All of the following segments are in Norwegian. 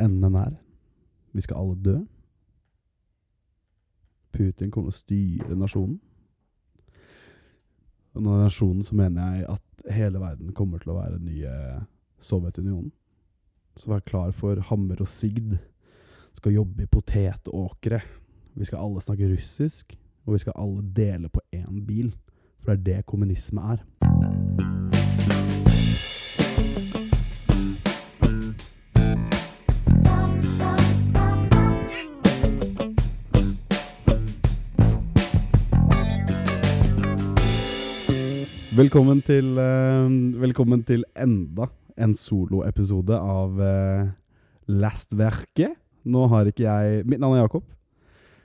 enden er. Vi skal alle dø. Putin kommer til å styre nasjonen. Og når nasjonen så mener jeg at hele verden kommer til å være den nye Sovjetunionen. Så vær klar for hammer og sigd. Skal jobbe i potetåkre. Vi skal alle snakke russisk. Og vi skal alle dele på én bil. For det er det kommunisme er. Velkommen til, uh, velkommen til enda en soloepisode av uh, Lastverket. Nå har ikke jeg Mitt navn er Jakob,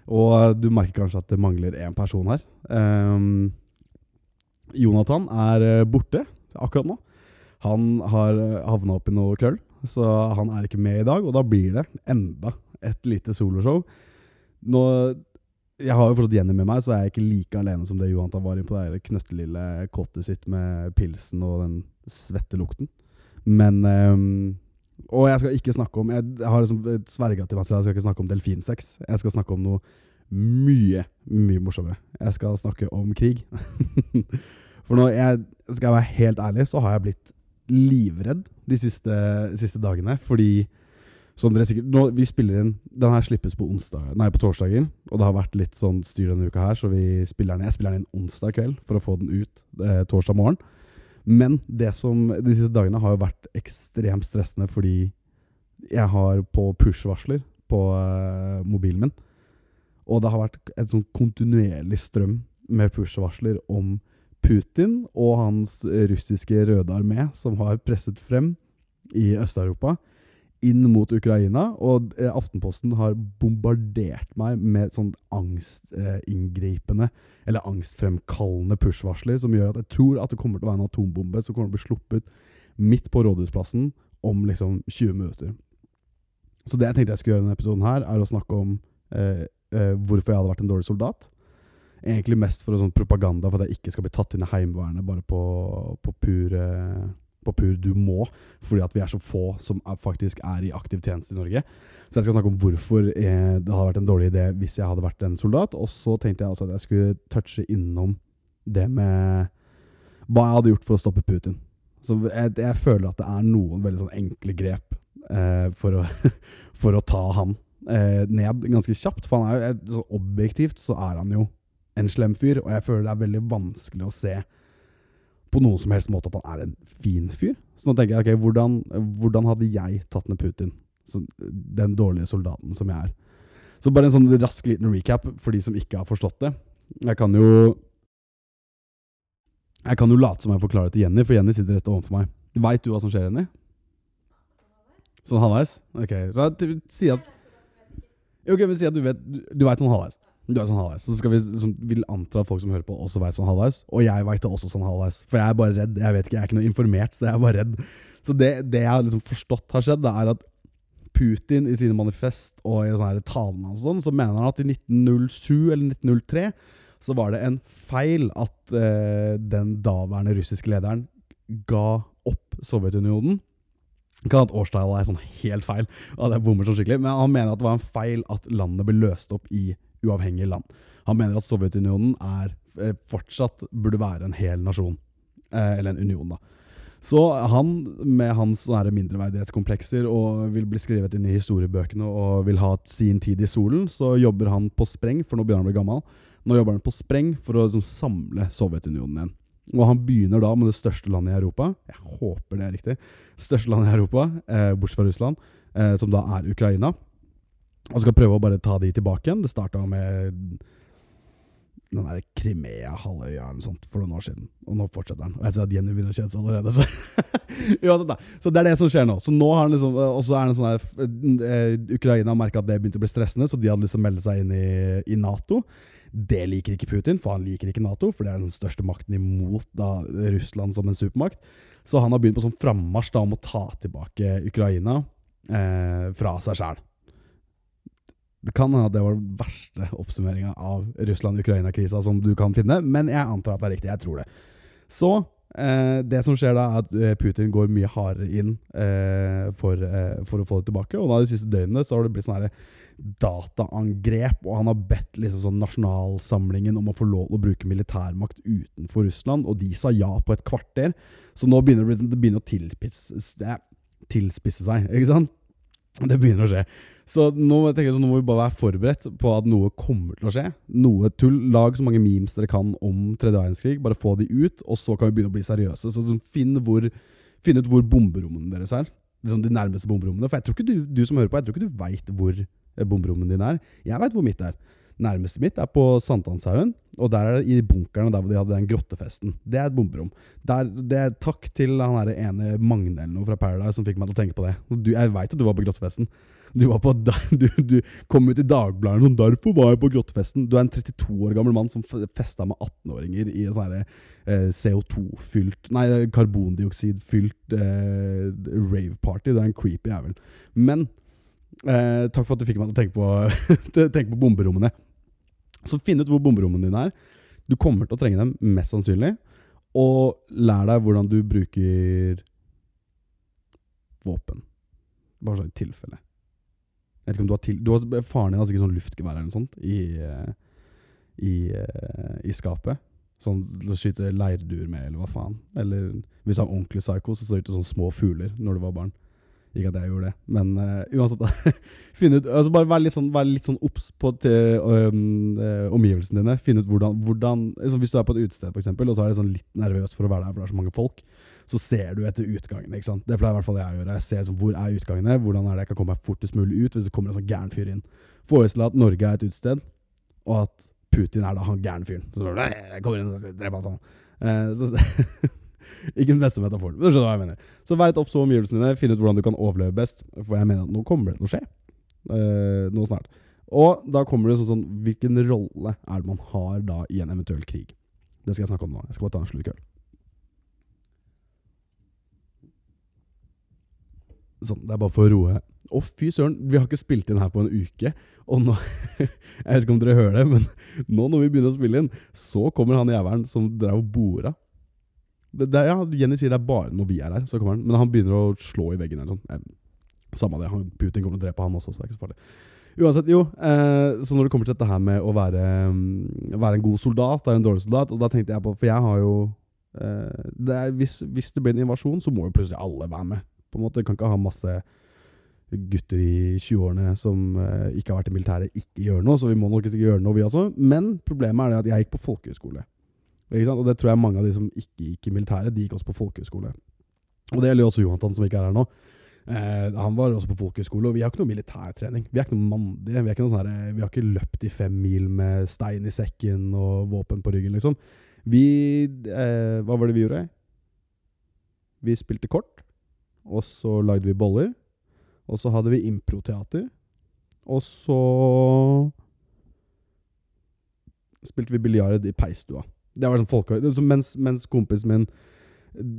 og du merker kanskje at det mangler én person her. Um, Jonathan er eh, borte akkurat nå. Han har havna opp i noe krøll, så han er ikke med i dag. Og da blir det enda et lite soloshow. Nå jeg har jo fortsatt Jenny med meg, så er jeg ikke like alene som det Johan var inne på det knøttelille kottet sitt med pilsen og den svettelukten. Men um, Og jeg skal ikke snakke om Jeg, jeg har liksom sverga til meg selv, jeg skal ikke snakke om delfinsex. Jeg skal snakke om noe mye, mye morsommere. Jeg skal snakke om krig. For nå jeg, skal være helt ærlig, så har jeg blitt livredd de siste, siste dagene. Fordi som dere sikkert nå, Vi spiller inn Den her slippes på, onsdag, nei, på torsdager. Og det har vært litt sånn styr denne uka her, så vi spiller den, jeg spiller den inn onsdag kveld for å få den ut eh, torsdag morgen. Men det som de siste dagene har jo vært ekstremt stressende fordi jeg har på push-varsler på eh, mobilen min. Og det har vært et sånn kontinuerlig strøm med push-varsler om Putin og hans russiske røde armé, som har presset frem i Øst-Europa inn mot Ukraina. Og eh, Aftenposten har bombardert meg med sånn angstinngripende eh, eller angstfremkallende push-varsler som gjør at jeg tror at det kommer til å være en atombombe som kommer til å bli sluppet midt på Rådhusplassen om liksom 20 minutter. Så det jeg tenkte jeg skulle gjøre i denne episoden, her er å snakke om eh, eh, hvorfor jeg hadde vært en dårlig soldat. Egentlig mest for sånn propaganda for at jeg ikke skal bli tatt inn i Heimevernet bare på, på pur på pur du må, fordi at vi er så få som er, faktisk er i aktiv tjeneste i Norge. Så jeg skal snakke om hvorfor eh, det hadde vært en dårlig idé hvis jeg hadde vært en soldat. Og så tenkte jeg altså at jeg skulle touche innom det med hva jeg hadde gjort for å stoppe Putin. Så jeg, jeg føler at det er noen veldig sånn enkle grep eh, for, å, for, å, ta han eh, ned ganske kjapt. For han er jo, så objektivt så er han jo en slem fyr, og jeg føler det er veldig vanskelig å se på noen som helst måte at han er en fin fyr. Så nå tenker jeg, ok, hvordan, hvordan hadde jeg tatt ned Putin? Så, den dårlige soldaten som jeg er. Så bare en sånn rask liten recap for de som ikke har forstått det. Jeg kan jo Jeg kan jo late som jeg forklarer det til Jenny, for Jenny sitter rett overfor meg. Veit du hva som skjer, Jenny? Sånn halvveis? Ok, si at Ok, men si at du vet Du veit sånn halvveis. Du er sånn halvveis. Så skal vi som, vil anta at folk som hører på, også veit sånn halvveis. Og jeg veit det også sånn halvveis. For jeg er bare redd. Jeg vet ikke, jeg er ikke noe informert, så jeg er bare redd. Så det, det jeg har liksom forstått har skjedd, det er at Putin i sine manifest og i sånne talene og sånn, så mener han at i 1907 eller 1903 så var det en feil at eh, den daværende russiske lederen ga opp Sovjetunionen. Kan at årstallet er sånn helt feil, og det bommer sånn skikkelig, men han mener at det var en feil at landet ble løst opp i uavhengige land. Han mener at Sovjetunionen er, eh, fortsatt burde være en hel nasjon. Eh, eller en union, da. Så han, med hans mindreverdighetskomplekser og vil bli skrevet inn i historiebøkene og vil ha sin tid i solen, så jobber han på spreng, for nå begynner han å bli gammel. Nå jobber han på spreng for å liksom, samle Sovjetunionen igjen. Og han begynner da med det største landet i Europa. Jeg håper det er riktig. Største landet i Europa, eh, bortsett fra Russland, eh, som da er Ukraina. Og skal prøve å bare ta de tilbake igjen. Det starta med den der Krimea-halvøya eller noe sånt for noen år siden. Og nå fortsetter den. Og jeg ser at Jenny begynner å kjede seg allerede. Så. Så det er det som skjer nå. Så nå har han liksom Og så er det sånn her eh, Ukraina merka at det begynte å bli stressende, så de hadde lyst til å melde seg inn i, i, Nato. Det liker ikke Putin, for han liker ikke Nato, for det er den største makten imot da, Russland som en supermakt. Så han har begynt på sånn frammarsj om å ta tilbake Ukraina eh, fra seg sjæl. Det kan hende at det var den verste oppsummeringa av Russland-Ukraina-krisa som du kan finne, men jeg antar at det er riktig. Jeg tror det. Så eh, det som skjer da, er at eh, Putin går mye hardere inn eh, for, eh, for å få det tilbake. Og da de siste døgnene så har det blitt sånn her dataangrep, og han har bedt liksom sånn nasjonalsamlingen om å få lov til å bruke militærmakt utenfor Russland, og de sa ja på et kvarter. Så nå begynner det, å bli- det begynner å tilpisse, tilspisse seg, ikke sant? Det begynner å skje. Så nå, tenker, så nå må vi bare være forberedt på at noe kommer til å skje. Noe tull. Lag så mange memes dere kan om tredje verdenskrig. Bare få de ut, og så kan vi begynne å bli seriøse. Så sånn, finn, hvor, finn ut hvor bomberommene deres er. Liksom de nærmeste bomberommene. For jeg tror ikke du, du som hører på, jeg tror ikke du veit hvor bomberommene dine er. Jeg veit hvor mitt er. Nærmeste mitt er på Sankthanshaugen, og der er det i bunkerne der hvor de hadde den grottefesten. Det er et bomberom. Der, det er Takk til han der ene Magne eller noe fra Paradise som fikk meg til å tenke på det. Du, jeg veit at du var på grottefesten. Du, var på, du, du kom ut i Dagbladet sånn 'Derfor var jeg på grottefesten'. Du er en 32 år gammel mann som festa med 18-åringer i en sånn eh, CO2-fylt Nei, karbondioksid-fylt eh, rave-party. Du er en creepy jævel. Men eh, takk for at du fikk meg til å tenke på, tenke på bomberommene. Så finn ut hvor bomberommene dine er. Du kommer til å trenge dem, mest sannsynlig. Og lær deg hvordan du bruker våpen. Bare sånn i tilfelle. Jeg vet ikke om du har til... Du har, faren din har sikkert sånn luftgevær eller noe sånt i, eh, i, eh, i skapet. Sånn å skyte leirduer med, eller hva faen. Eller hvis du har ordentlig psycho, så står det sånne små fugler når du var barn. Ikke at jeg gjorde det, men uh, uansett. da. Finn ut, altså Bare vær litt sånn, vær sånn på til, um, omgivelsene dine. Finn ut hvordan, hvordan liksom Hvis du er på et utested, for eksempel, og så er du sånn litt nervøs for å være der, for det er så mange folk, så ser du etter utgangene. ikke sant? Det pleier i hvert fall jeg å gjøre. Jeg ser liksom, hvor er utgangene, hvordan er det jeg kan komme meg fortest mulig ut hvis det kommer en sånn gæren fyr inn. Forestill at Norge er et utested, og at Putin er da han gærne fyren. Så bare, «Nei, jeg kommer inn og dreper han sånn. Eh, så, ikke den beste metaforen, men du skjønner hva jeg mener. Så vær litt obs på omgivelsene dine, finn ut hvordan du kan overleve best. For jeg mener at nå kommer det til å skje. Uh, nå snart. Og da kommer det sånn sånn Hvilken rolle er det man har da i en eventuell krig? Det skal jeg snakke om nå. Jeg skal bare ta en slurk øl. Sånn, det er bare for å roe. Å, fy søren, vi har ikke spilt inn her på en uke. Og nå Jeg vet ikke om dere hører det, men nå når vi begynner å spille inn, så kommer han jævelen som drev og bora. Det, det, ja, Jenny sier det er bare når vi er her, så kommer han. Men han begynner å slå i veggen eller sånn. Eh, Samme det. Han, Putin kommer til å drepe han også, så det er ikke så farlig. Uansett, jo. Eh, så når det kommer til dette her med å være, mm, være en god soldat, være en dårlig soldat, og da tenkte jeg på For jeg har jo eh, det er, hvis, hvis det blir en invasjon, så må jo plutselig alle være med. På en måte, Du kan ikke ha masse gutter i 20-årene som eh, ikke har vært i militæret, ikke gjør noe, så vi må nok ikke gjøre noe, vi også. Men problemet er det at jeg gikk på folkehøyskole. Og det tror jeg mange av de som ikke gikk i militæret, de gikk også på folkehøyskole. Og det gjelder jo også Johantan, som ikke er her nå. Eh, han var også på folkehøyskole, og vi har ikke noe militærtrening. Vi er ikke noe mandige. Vi, noe sånn her, vi har ikke løpt i fem mil med stein i sekken og våpen på ryggen, liksom. Vi eh, Hva var det vi gjorde? Vi spilte kort, og så lagde vi boller. Og så hadde vi improteater. Og så spilte vi biljard i peisstua. Det var sånn folke... så Mens, mens kompisen min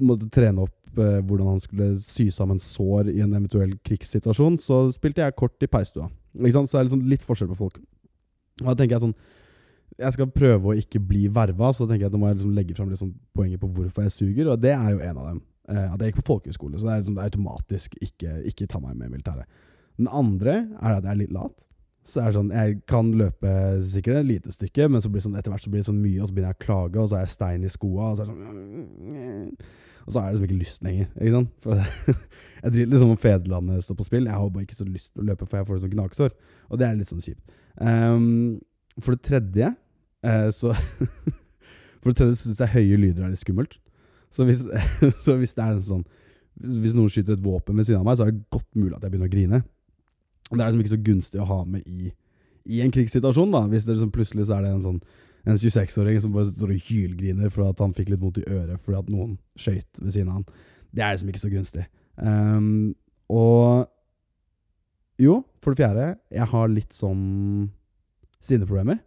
måtte trene opp eh, hvordan han skulle sy sammen sår i en eventuell krigssituasjon, så spilte jeg kort i peisstua. Ikke sant? Så det er liksom litt forskjell på folk. Og da tenker jeg sånn Jeg skal prøve å ikke bli verva, så da tenker jeg at nå må jeg liksom legge fram liksom poenget på hvorfor jeg suger, og det er jo en av dem. Eh, at jeg gikk på folkehøyskole, så det er, liksom, automatisk ikke, ikke ta meg med i militæret. Den andre er at jeg er litt lat. Så er det sånn, Jeg kan løpe sikkert et lite stykke, men så blir det sånn, etter hvert så blir det sånn mye, og så begynner jeg å klage, og så er jeg stein i skoa, og så er det sånn Og så er det liksom ikke lyst lenger. ikke sant? For Jeg driter liksom om fedrelandet står på spill. Jeg har bare ikke så lyst til å løpe, for jeg får det sånn gnagsår. Og det er litt sånn kjipt. Um, for det tredje eh, så For det tredje syns jeg høye lyder er litt skummelt. Så hvis, så hvis det er en sånn hvis noen skyter et våpen ved siden av meg, så er det godt mulig at jeg begynner å grine. Det er liksom ikke så gunstig å ha med i, i en krigssituasjon. da Hvis det liksom plutselig så er det en sånn En 26-åring som bare står og hylgriner for at han fikk litt vondt i øret fordi at noen skøyt ved siden av han. Det er liksom ikke så gunstig. Um, og jo, for det fjerde, jeg har litt sånn sinneproblemer.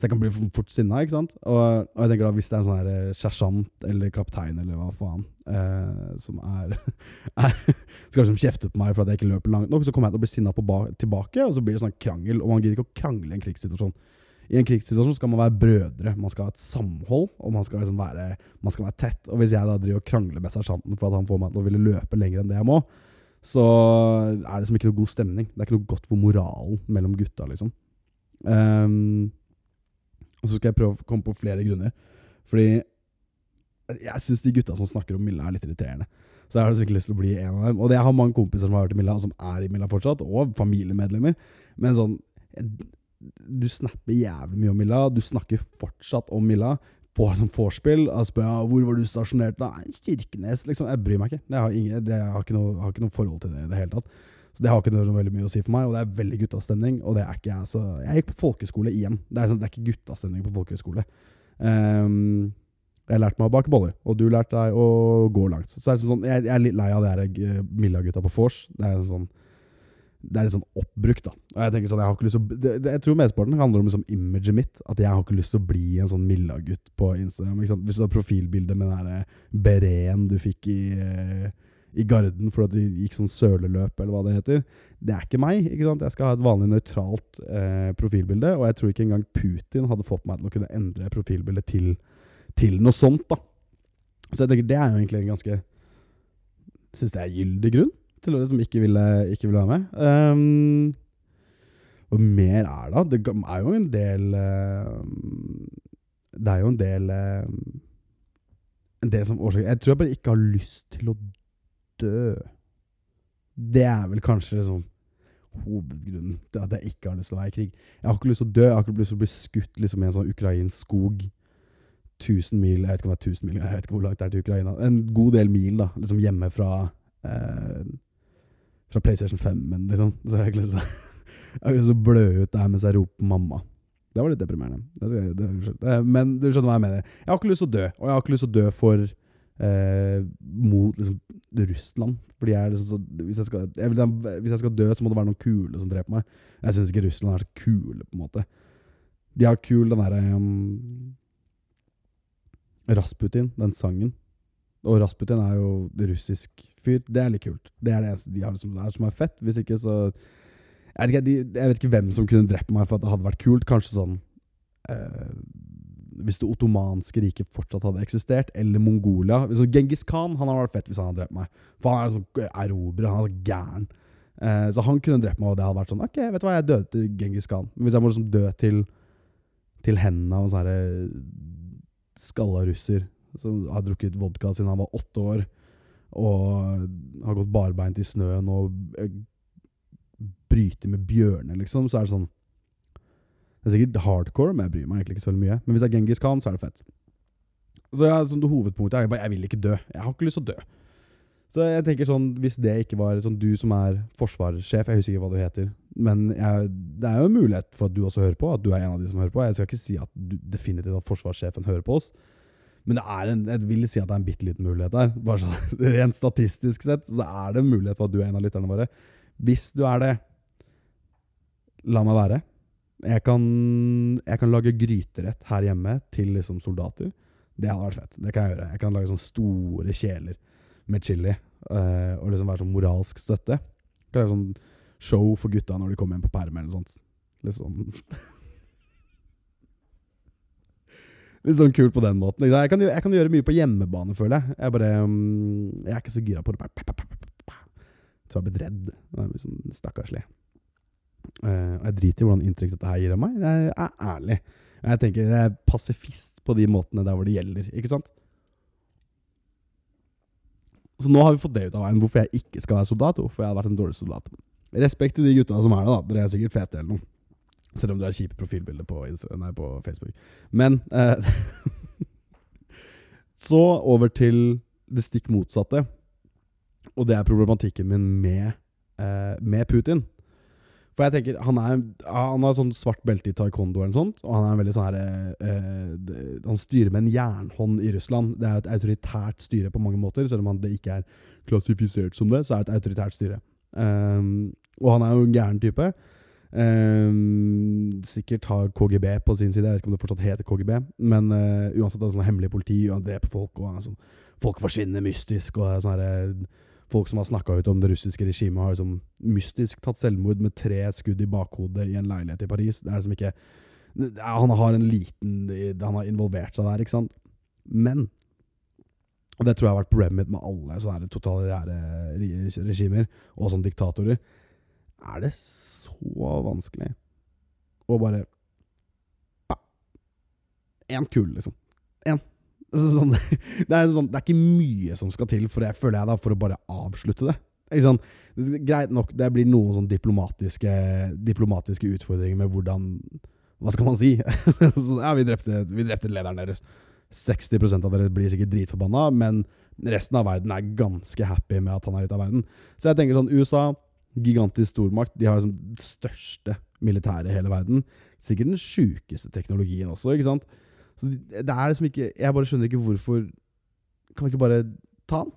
Så jeg kan bli fort sinna, ikke sant? Og, og jeg tenker da, hvis det er en sånn her eh, sersjant eller kaptein eller hva faen, eh, som er, er Skal liksom kjefte på meg for at jeg ikke løper langt nok, så kommer jeg til å bli sinna tilbake, og så blir det sånn krangel, og man gidder ikke å krangle i en krigssituasjon. I en krigssituasjon skal man være brødre. Man skal ha et samhold, og man skal, liksom være, man skal være tett. Og hvis jeg da driver og krangler med sersjanten for at han får meg til å ville løpe lenger enn det jeg må, så er det liksom ikke noe god stemning. Det er ikke noe godt for moralen mellom gutta, liksom. Um, og så skal jeg prøve å komme på flere grunner. Fordi jeg syns de gutta som snakker om Milla, er litt irriterende. Så jeg har sikkert lyst til å bli en av dem. Og jeg har mange kompiser som har vært i Milla, og som er i Milla fortsatt, og familiemedlemmer. Men sånn Du snapper jævlig mye om Milla. Du snakker fortsatt om Milla. på sånn vorspiel. Og spør ja, hvor var du stasjonert da? Kirkenes, liksom. Jeg bryr meg ikke. Jeg har, ingen, jeg har, ikke, noe, har ikke noe forhold til det i det hele tatt. Så det har ikke noe veldig mye å si for meg, og det er veldig guttastemning. Og det er ikke jeg, så Jeg gikk på folkeskole igjen. Det er, sånn, det er ikke guttastemning på folkehøyskole. Um, jeg lærte meg å bake boller, og du lærte deg å gå langt. Så er sånn, jeg, jeg er litt lei av det her uh, Milla-gutta på vors. Det er sånn det er litt sånn oppbrukt, da. Og jeg tenker sånn, jeg har ikke lyst til det, det, Jeg tror mesteparten handler om liksom imaget mitt. At jeg har ikke lyst til å bli en sånn Milla-gutt på Instagram. Hvis du har profilbilde med den der bereen du fikk i, uh, i Garden for at du gikk sånn søleløp, eller hva det heter. Det er ikke meg. ikke sant? Jeg skal ha et vanlig nøytralt eh, profilbilde, og jeg tror ikke engang Putin hadde fått meg til å kunne endre profilbildet til til noe sånt, da. Så jeg tenker det er jo egentlig en ganske Syns det er gyldig grunn til å liksom ikke ville, ikke ville være med. Um, og mer er det? Det er jo en del uh, Det er jo en del uh, En del som årsaker Jeg tror jeg bare ikke har lyst til å dø. Det er vel kanskje liksom hovedgrunnen til at jeg ikke har lyst til å være i krig. Jeg har ikke lyst til å dø, jeg har ikke lyst til å bli skutt liksom, i en sånn ukrainsk skog 1000 mil Jeg vet ikke om det er 1000 mil, jeg vet ikke hvor langt det er til Ukraina. En god del mil, da. Liksom hjemme fra eh, Fra PlayStation 5-en, liksom. Så jeg har ikke lyst til å blø ut der mens jeg roper 'mamma'. Det var litt deprimerende. Det, det, det, men du skjønner hva jeg mener. Jeg har ikke lyst til å dø, og jeg har ikke lyst til å dø for eh, mot liksom, Russland. Fordi jeg liksom så, hvis, jeg skal, jeg hvis, jeg skal, dø, så må det være noen kule som dreper meg. Jeg syns ikke Russland er så kule, på en måte. De har kul den derre um, Rasputin, den sangen. Og Rasputin er jo russisk fyr. Det er litt kult. Det er det eneste de har som er, som er fett. Hvis ikke, så jeg vet ikke, de, jeg vet ikke, hvem som kunne drept meg for at det hadde vært kult. Kanskje sånn eh, Hvis det ottomanske riket fortsatt hadde eksistert, eller Mongolia så Genghis Khan han hadde vært fett hvis han hadde drept meg. For han er sånn erobrer, han er så gæren. Eh, så han kunne drept meg, og det hadde vært sånn Ok, vet du hva, jeg døde til Genghis Khan. Men hvis jeg må liksom dø til, til hendene av en sånn skalla russer som har drukket vodka siden han var åtte år, og har gått barbeint i snøen og eh, bryter med bjørner, liksom, så er det sånn Det er sikkert hardcore, men jeg bryr meg egentlig ikke så mye. Men hvis det er Genghis Khan, så er det fett. Så jeg, sånn, hovedpunktet er bare jeg vil ikke dø. Jeg har ikke lyst til å dø. Så jeg tenker sånn, hvis det ikke var sånn du som er forsvarssjef, jeg husker ikke hva du heter, men jeg, det er jo en mulighet for at du også hører på, at du er en av de som hører på. Jeg skal ikke si at du, definitivt at forsvarssjefen hører på oss, men det er en, jeg vil si at det er en bitte liten mulighet der. Bare sånn, Rent statistisk sett så er det en mulighet for at du er en av lytterne våre. Hvis du er det, la meg være. Jeg kan, jeg kan lage gryterett her hjemme til liksom soldater. Det hadde vært fett. Det kan jeg gjøre. Jeg kan lage sånne store kjeler med chili uh, og liksom være sånn moralsk støtte. Jeg kan lage sånn show for gutta når de kommer hjem på perm eller noe sånt. Litt sånn Litt sånn kult på den måten. Jeg kan, jeg kan, gjøre mye på hjemmebane, føler jeg. Jeg, bare, um, jeg er ikke så gira på det. Jeg tror jeg har blitt redd. Sånn Stakkarslig. Uh, jeg driter i hvordan inntrykk dette her gir av meg. Jeg er ærlig. Jeg tenker jeg er pasifist på de måtene der hvor det gjelder. Ikke sant? Så nå har vi fått det ut av veien hvorfor jeg ikke skal være soldat. Hvorfor jeg har vært en dårlig soldat. Respekt til de gutta som er det, da. Dere er sikkert fete eller noe. Selv om dere har kjipe profilbilder på, nei, på Facebook. Men eh, Så over til det stikk motsatte. Og det er problematikken min med, eh, med Putin. For jeg tenker, Han er Han har sånn svart belte i taekwondo, eller sånt, og han er veldig sånn her, eh, Han styrer med en jernhånd i Russland. Det er et autoritært styre på mange måter, selv om det ikke er klassifisert som det. Så er det et autoritært styre. Um, og han er jo en gæren type. Um, sikkert har KGB på sin side. Jeg vet ikke om det fortsatt heter KGB. Men uh, uansett, det er sånn hemmelig politi, og han dreper folk, og sånn, folk forsvinner mystisk. Og sånne, folk som har snakka ut om det russiske regimet, har liksom mystisk tatt selvmord med tre skudd i bakhodet i en leilighet i Paris. Det er liksom ikke Han har en liten Han har involvert seg der, ikke sant. Men Og det tror jeg har vært problemet mitt med alle sånne totalitære regimer og sånne diktatorer. Er det så vanskelig å bare Én kule, liksom. Én. Sånn, det, er sånn, det er ikke mye som skal til, for jeg føler jeg da, for å bare avslutte det. Sånn, greit nok, det blir noen sånn diplomatiske, diplomatiske utfordringer med hvordan Hva skal man si? ja, vi drepte, vi drepte lederen deres. 60% av dere blir sikkert dritforbanna, men resten av verden er ganske happy med at han er ute av verden. Så jeg tenker sånn USA, gigantisk stormakt, de har liksom det største militæret i hele verden. Sikkert den sjukeste teknologien også, ikke sant? Så det er liksom ikke Jeg bare skjønner ikke hvorfor Kan vi ikke bare ta den?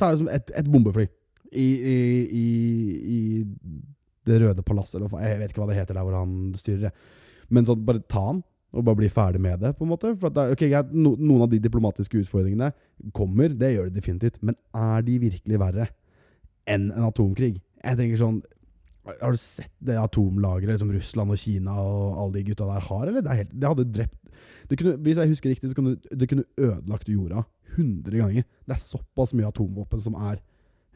Ta liksom et, et bombefly i, i, i, i, Det røde palasset, eller jeg vet ikke hva det heter der hvor han styrer. det Men sånn, bare ta den, og bare bli ferdig med det, på en måte. For det, okay, no, Noen av de diplomatiske utfordringene kommer, det gjør det definitivt. Men er de virkelig verre enn en atomkrig? Jeg tenker sånn Har du sett det atomlageret som Russland og Kina og alle de gutta der har, eller? Det, helt, det hadde drept det kunne, Hvis jeg husker riktig, så kunne det kunne ødelagt jorda 100 ganger. Det er såpass mye atomvåpen som er,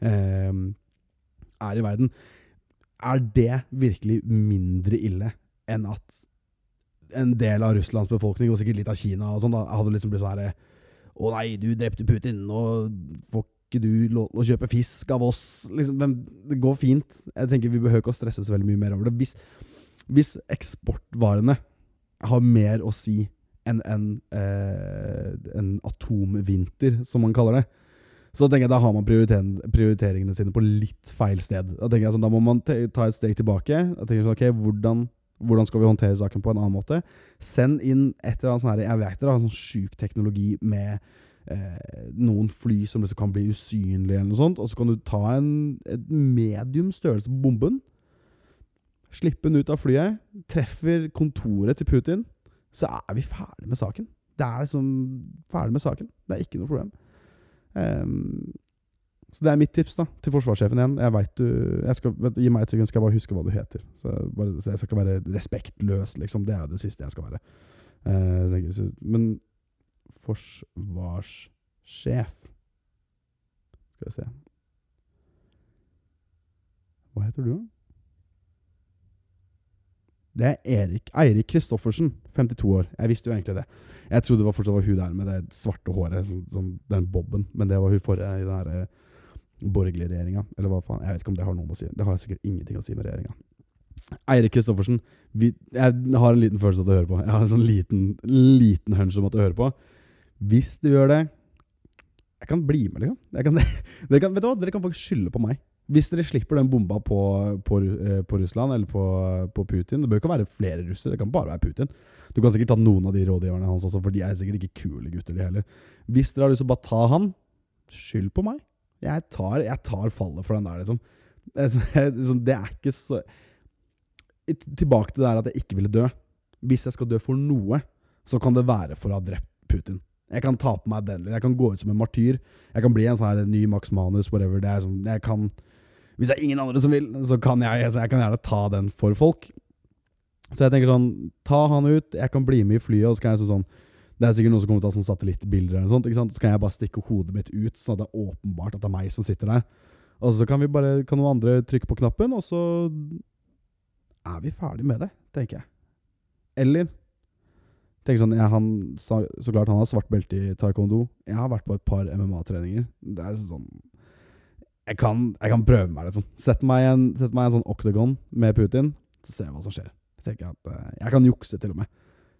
eh, er i verden. Er det virkelig mindre ille enn at en del av Russlands befolkning, og sikkert litt av Kina, og sånn da, hadde liksom blitt sånn herre Å nei, du drepte Putin, og får ikke du lov til å kjøpe fisk av oss? Liksom, det går fint. Jeg tenker Vi behøver ikke å stresse så veldig mye mer over det. Hvis, hvis eksportvarene har mer å si enn en, eh, en, atomvinter, som man kaller det. Så tenker jeg da har man prioriteringene sine på litt feil sted. Da tenker jeg sånn, da må man ta et steg tilbake. Da tenker jeg sånn, ok, hvordan, hvordan, skal vi håndtere saken på en annen måte? Send inn et eller annet sånn her, jeg vet dere har sånn sjuk teknologi med eh, noen fly som liksom kan bli usynlige, eller noe sånt, og så kan du ta en medium størrelse på bomben. Slippe den ut av flyet. Treffer kontoret til Putin så er vi ferdig med saken. Det er liksom ferdig med saken. Det er ikke noe problem. Um, så det er mitt tips da til forsvarssjefen igjen. Jeg vet du jeg skal, vet, Gi meg et sekund, skal jeg bare huske hva du heter. Så, bare, så Jeg skal ikke være respektløs, liksom. Det er det siste jeg skal være. Uh, men forsvarssjef Skal vi se Hva heter du, da? Det er Erik, Eirik Kristoffersen, 52 år. Jeg visste jo egentlig det. Jeg trodde det var fortsatt var hun der med det svarte håret, sånn, sånn, den boben, men det var hun forrige i den her eh, borgerlige regjeringa. Eller hva faen. Jeg vet ikke om det har noe å si. Det har sikkert ingenting å si med regjeringa. Eirik Kristoffersen, jeg har en liten følelse av å høre på. Jeg har en sånn liten, liten hunch om at du hører på. Hvis du gjør det Jeg kan bli med, liksom. Kan, kan, vet du hva? Dere kan faktisk skylde på meg. Hvis dere slipper den bomba på, på, eh, på Russland eller på, på, Putin Det bør ikke være flere russere, det kan bare være Putin. Du kan sikkert ta noen av de rådgiverne hans også, for de er sikkert ikke kule gutter, de heller. Hvis dere har lyst til å bare ta han, skyld på meg. Jeg tar, jeg tar fallet for den der, liksom. Det er ikke så Tilbake til det der at jeg ikke ville dø. Hvis jeg skal dø for noe, så kan det være for å ha drept Putin. Jeg kan ta på meg den. Jeg kan gå ut som en martyr. Jeg kan bli en sånn her ny Max Manus, whatever. Det er som, jeg kan hvis det er ingen andre som vil, så kan jeg, så jeg kan gjerne ta den for folk. Så jeg tenker sånn Ta han ut, jeg kan bli med i flyet, og så kan jeg sånn Det er sikkert noen som kommer til å ta sånn satellittbilder, eller sånt, så kan jeg bare stikke hodet mitt ut, sånn at det er åpenbart at det er meg som sitter der. Og så kan vi bare Kan noen andre trykke på knappen, og så er vi ferdig med det, tenker jeg. Eller tenker sånn, jeg, han, så, så klart han har svart belte i taekwondo. Jeg har vært på et par MMA-treninger. Det er sånn jeg kan, jeg kan, prøve meg, liksom. Sett meg, en, sett meg en sånn oktagon med Putin, så ser jeg hva som skjer. Jeg, at, uh, jeg kan jukse, til og med.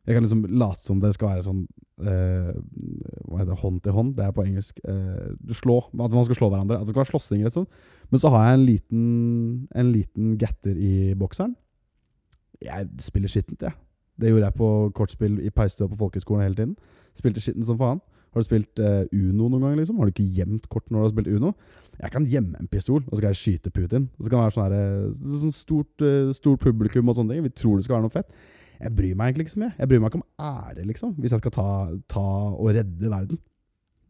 Jeg kan liksom late som det skal være sånn uh, Hva heter det? Hånd til hånd. Det er på engelsk. Uh, slå. At man skal slå hverandre. At det skal være slåssing. Liksom. Men så har jeg en liten, en liten getter i bokseren. Jeg spiller skittent, jeg. Det gjorde jeg på kortspill i peisstua på folkehøgskolen hele tiden. Spilte skittent som faen. Har du spilt eh, Uno noen gang? liksom? Har du ikke gjemt kort når du har spilt Uno? Jeg kan gjemme en pistol, og så kan jeg skyte Putin. Og så kan det være sånn, her, sånn stort, uh, stort, publikum og sånne ting. Vi tror det skal være noe fett. Jeg bryr meg ikke så mye. Jeg bryr meg ikke om ære, liksom, hvis jeg skal ta, ta og redde verden.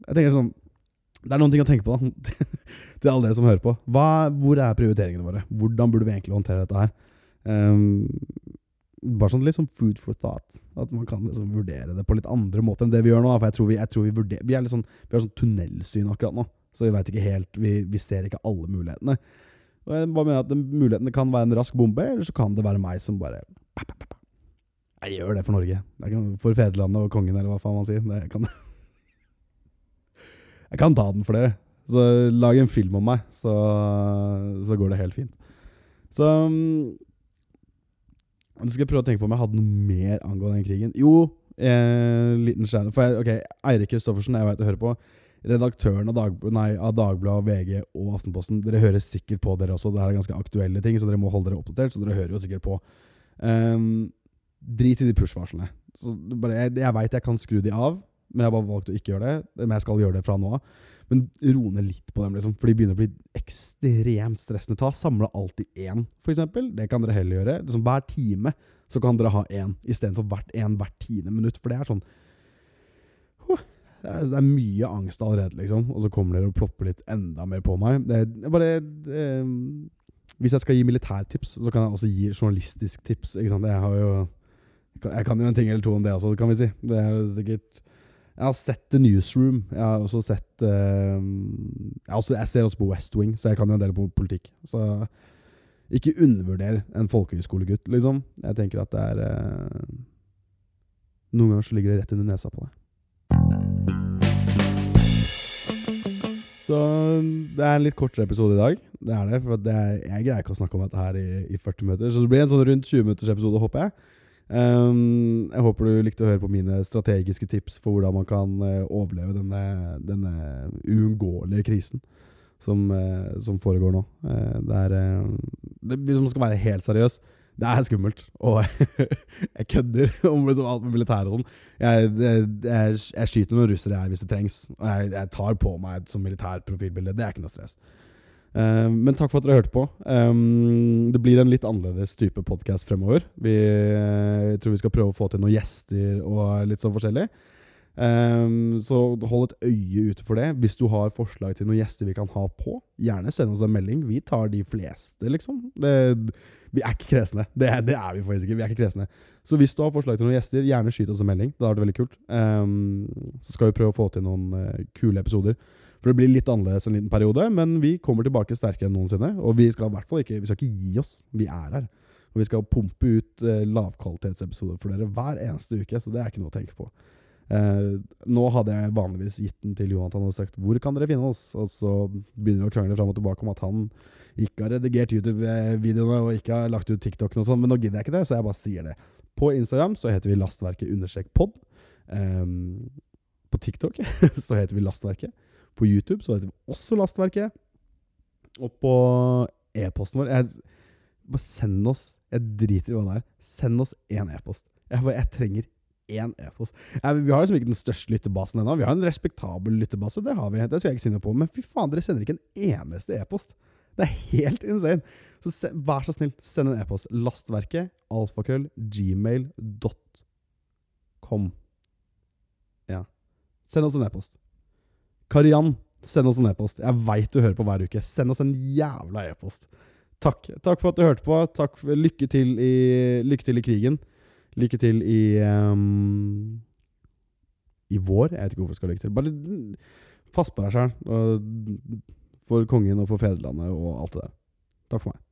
Jeg tenker sånn Det er noen ting å tenke på, da. til alle dere som hører på. Hva, hvor er prioriteringene våre? Hvordan burde vi egentlig håndtere dette her? Um, bare sånn litt sånn food for thought. At man kan liksom vurdere det på litt andre måter enn det vi gjør nå. For jeg tror vi, jeg tror vi, vurderer, vi er litt sånn Vi har sånn tunnelsyn akkurat nå. Så vi veit ikke helt vi, vi ser ikke alle mulighetene. Og jeg bare mener at den muligheten kan være en rask bombe, eller så kan det være meg som bare Jeg gjør det for Norge. Jeg kan, for fedrelandet og kongen, eller hva faen man sier. Det kan Jeg kan ta den for dere. Så lag en film om meg, så, så går det helt fint. Så um, Nå skal jeg prøve å tenke på om jeg hadde noe mer angående den krigen. Jo, eh, liten skjære. For jeg, ok, Eirik Kristoffersen, jeg vet du hører på. Redaktøren av, Dag, av Dagbladet, VG og Aftenposten. Dere hører sikkert på, dere også. Det er ganske aktuelle ting, så dere må holde dere oppdatert. Så dere hører jo sikkert på. Um, drit i de push-varslene. Jeg, jeg veit jeg kan skru de av, men jeg har bare valgt å ikke gjøre det. Men jeg skal gjøre det fra nå av. Men ro ned litt på dem, liksom, for de begynner å bli ekstremt stressende. Ta Samle alltid én, f.eks. Det kan dere heller gjøre. Liksom, hver time så kan dere ha én, istedenfor hvert én hvert tiende minutt. For det er sånn huh, det, er, det er mye angst allerede, liksom. Og så kommer dere og plopper litt enda mer på meg. Det, det bare det, Hvis jeg skal gi militærtips, så kan jeg også gi journalistisk tips. Ikke sant? Jeg har jo jeg kan jo en ting eller to om det også, kan vi si. Det er sikkert jeg har sett The Newsroom. Jeg har også sett uh, jeg, også, jeg, ser også på West Wing, så jeg kan jo en del på politikk. Så ikke undervurder en folkehøyskolegutt, liksom. Jeg tenker at det er uh, Noen ganger så ligger det rett under nesa på deg. Så det er en litt kortere episode i dag. Det er det, for det er, jeg greier ikke å snakke om dette her i, i 40 minutter. Så det blir en sånn rundt 20 minutters episode, håper jeg. Um, jeg håper du likte å høre på mine strategiske tips for hvordan man kan uh, overleve denne, denne uunngåelige krisen som, uh, som, foregår nå. Uh, det er det, Hvis man skal være helt seriøs, det er skummelt. Og jeg kødder om liksom alt med militæret og sånn. Jeg, jeg, jeg, skyter noen russere jeg hvis det trengs. Og jeg, jeg tar på meg som militær profilbilde. Det er ikke noe stress. Uh, men takk for at dere hørte på. Um, det blir en litt annerledes type podkast fremover. Vi uh, tror vi skal prøve å få til noen gjester og litt sånn forskjellig. Um, så hold et øye ute for det. Hvis du har forslag til noen gjester vi kan ha på, gjerne send oss en melding. Vi tar de fleste, liksom. Det, vi er ikke kresne. Det, det, er vi faktisk ikke. Vi er ikke kresne. Så hvis du har forslag til noen gjester, gjerne skyt oss en melding. Det hadde vært veldig kult. Um, så skal vi prøve å få til noen uh, kule episoder. For det blir litt annerledes en liten periode, men vi kommer tilbake sterkere enn noensinne. Og vi skal i hvert fall ikke, vi skal ikke gi oss. Vi er her. Og vi skal pumpe ut eh, lavkvalitetsepisoder for dere hver eneste uke, så det er ikke noe å tenke på. Eh, nå hadde jeg vanligvis gitt den til Jonathan og sagt 'hvor kan dere finne oss?' Og så begynner vi å krangle fram og tilbake om at han ikke har redigert YouTube-videoene og ikke har lagt ut TikTok og sånn, men nå gidder jeg ikke det, så jeg bare sier det. På Instagram så heter vi lastverket understrek pod. Eh, på TikTok så heter vi Lastverket. På YouTube så heter vi også Lastverket. Og på e-posten vår jeg, Bare send oss Jeg driter i hva det er. Send oss én e-post. Jeg, jeg, trenger én e-post. Vi har liksom ikke den største lyttebasen ennå. Vi har en respektabel lyttebase, det har vi. Det skal jeg ikke si noe på. Men fy faen, dere sender ikke en eneste e-post. Det er helt insane. Så se, vær så snill, send en e-post. Lastverket, alfakrøll, gmail.com. Ja. Send oss en e-post. Kariann, send oss en e-post. Jeg veit du hører på hver uke. Send oss en jævla e-post. Takk. Takk for at du hørte på. For, lykke, til i, lykke til i krigen. Lykke til i um, I vår? Jeg vet ikke hvorfor jeg skal lykke til. Bare pass på deg sjøl. For kongen og for fedrelandet og alt det der. Takk for meg.